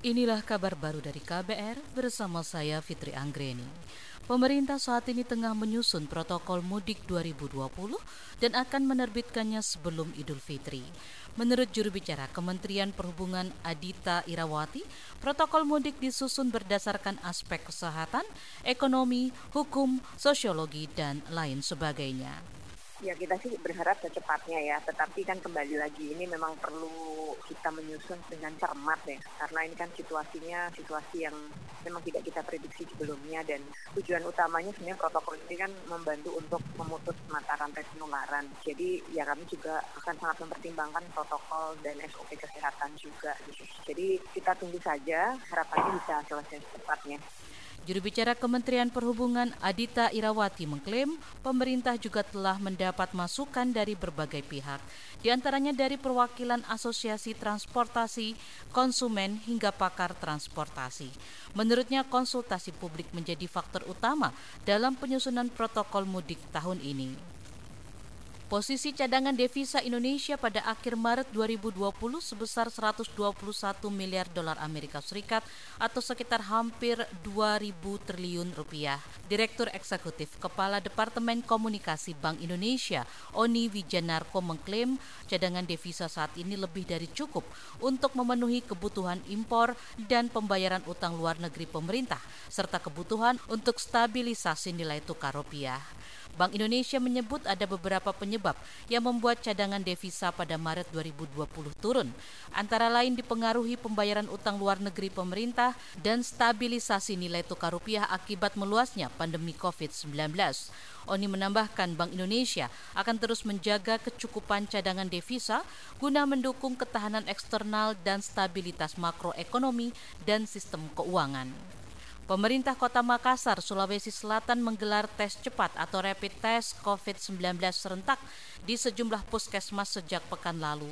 Inilah kabar baru dari KBR bersama saya Fitri Anggreni. Pemerintah saat ini tengah menyusun protokol mudik 2020 dan akan menerbitkannya sebelum Idul Fitri. Menurut juru bicara Kementerian Perhubungan Adita Irawati, protokol mudik disusun berdasarkan aspek kesehatan, ekonomi, hukum, sosiologi, dan lain sebagainya. Ya kita sih berharap secepatnya ya, tetapi kan kembali lagi ini memang perlu kita menyusun dengan cermat ya, karena ini kan situasinya situasi yang memang tidak kita prediksi sebelumnya dan tujuan utamanya sebenarnya protokol ini kan membantu untuk memutus mata rantai penularan. Jadi ya kami juga akan sangat mempertimbangkan protokol dan SOP kesehatan juga. Jadi kita tunggu saja, harapannya bisa selesai secepatnya. Juru bicara Kementerian Perhubungan Adita Irawati mengklaim pemerintah juga telah mendapat masukan dari berbagai pihak, di antaranya dari perwakilan asosiasi transportasi, konsumen hingga pakar transportasi. Menurutnya konsultasi publik menjadi faktor utama dalam penyusunan protokol mudik tahun ini. Posisi cadangan devisa Indonesia pada akhir Maret 2020 sebesar 121 miliar dolar Amerika Serikat atau sekitar hampir 2000 triliun rupiah. Direktur Eksekutif Kepala Departemen Komunikasi Bank Indonesia, Oni Wijanarko mengklaim cadangan devisa saat ini lebih dari cukup untuk memenuhi kebutuhan impor dan pembayaran utang luar negeri pemerintah serta kebutuhan untuk stabilisasi nilai tukar rupiah. Bank Indonesia menyebut ada beberapa penyebab yang membuat cadangan devisa pada Maret 2020 turun, antara lain dipengaruhi pembayaran utang luar negeri pemerintah dan stabilisasi nilai tukar rupiah akibat meluasnya pandemi COVID-19. Oni menambahkan Bank Indonesia akan terus menjaga kecukupan cadangan devisa guna mendukung ketahanan eksternal dan stabilitas makroekonomi dan sistem keuangan. Pemerintah Kota Makassar, Sulawesi Selatan menggelar tes cepat atau rapid test COVID-19 serentak di sejumlah puskesmas sejak pekan lalu.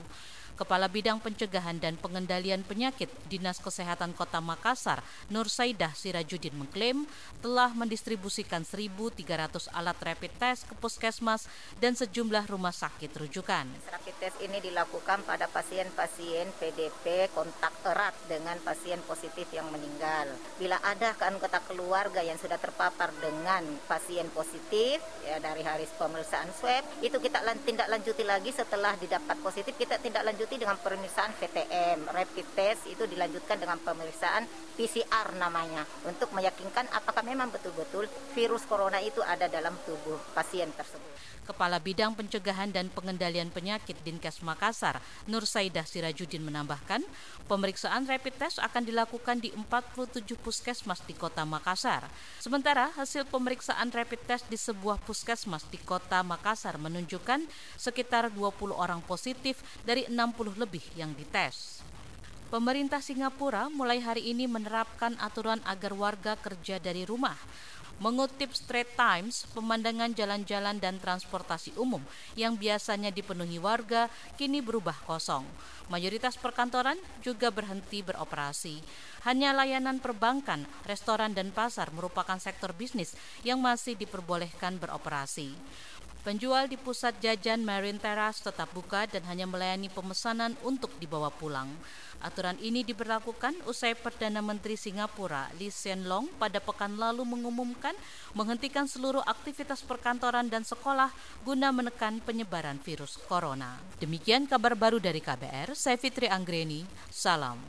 Kepala Bidang Pencegahan dan Pengendalian Penyakit Dinas Kesehatan Kota Makassar, Nur Saidah Sirajudin mengklaim telah mendistribusikan 1.300 alat rapid test ke puskesmas dan sejumlah rumah sakit rujukan. Rapid test ini dilakukan pada pasien-pasien PDP kontak erat dengan pasien positif yang meninggal. Bila ada anggota keluarga yang sudah terpapar dengan pasien positif ya dari hari pemeriksaan swab, itu kita tindak lanjuti lagi setelah didapat positif kita tindak lanjut diikuti dengan pemeriksaan VTM, rapid test itu dilanjutkan dengan pemeriksaan PCR namanya untuk meyakinkan apakah memang betul-betul virus corona itu ada dalam tubuh pasien tersebut. Kepala Bidang Pencegahan dan Pengendalian Penyakit Dinkes Makassar, Nur Saidah Sirajudin menambahkan, pemeriksaan rapid test akan dilakukan di 47 puskesmas di Kota Makassar. Sementara hasil pemeriksaan rapid test di sebuah puskesmas di Kota Makassar menunjukkan sekitar 20 orang positif dari 60 lebih yang dites. Pemerintah Singapura mulai hari ini menerapkan aturan agar warga kerja dari rumah. Mengutip Straits Times, pemandangan jalan-jalan dan transportasi umum yang biasanya dipenuhi warga kini berubah kosong. Mayoritas perkantoran juga berhenti beroperasi. Hanya layanan perbankan, restoran, dan pasar merupakan sektor bisnis yang masih diperbolehkan beroperasi. Penjual di pusat jajan Marine Terrace tetap buka dan hanya melayani pemesanan untuk dibawa pulang. Aturan ini diberlakukan usai Perdana Menteri Singapura Lee Hsien Loong pada pekan lalu mengumumkan menghentikan seluruh aktivitas perkantoran dan sekolah guna menekan penyebaran virus corona. Demikian kabar baru dari KBR, saya Fitri Anggreni, salam.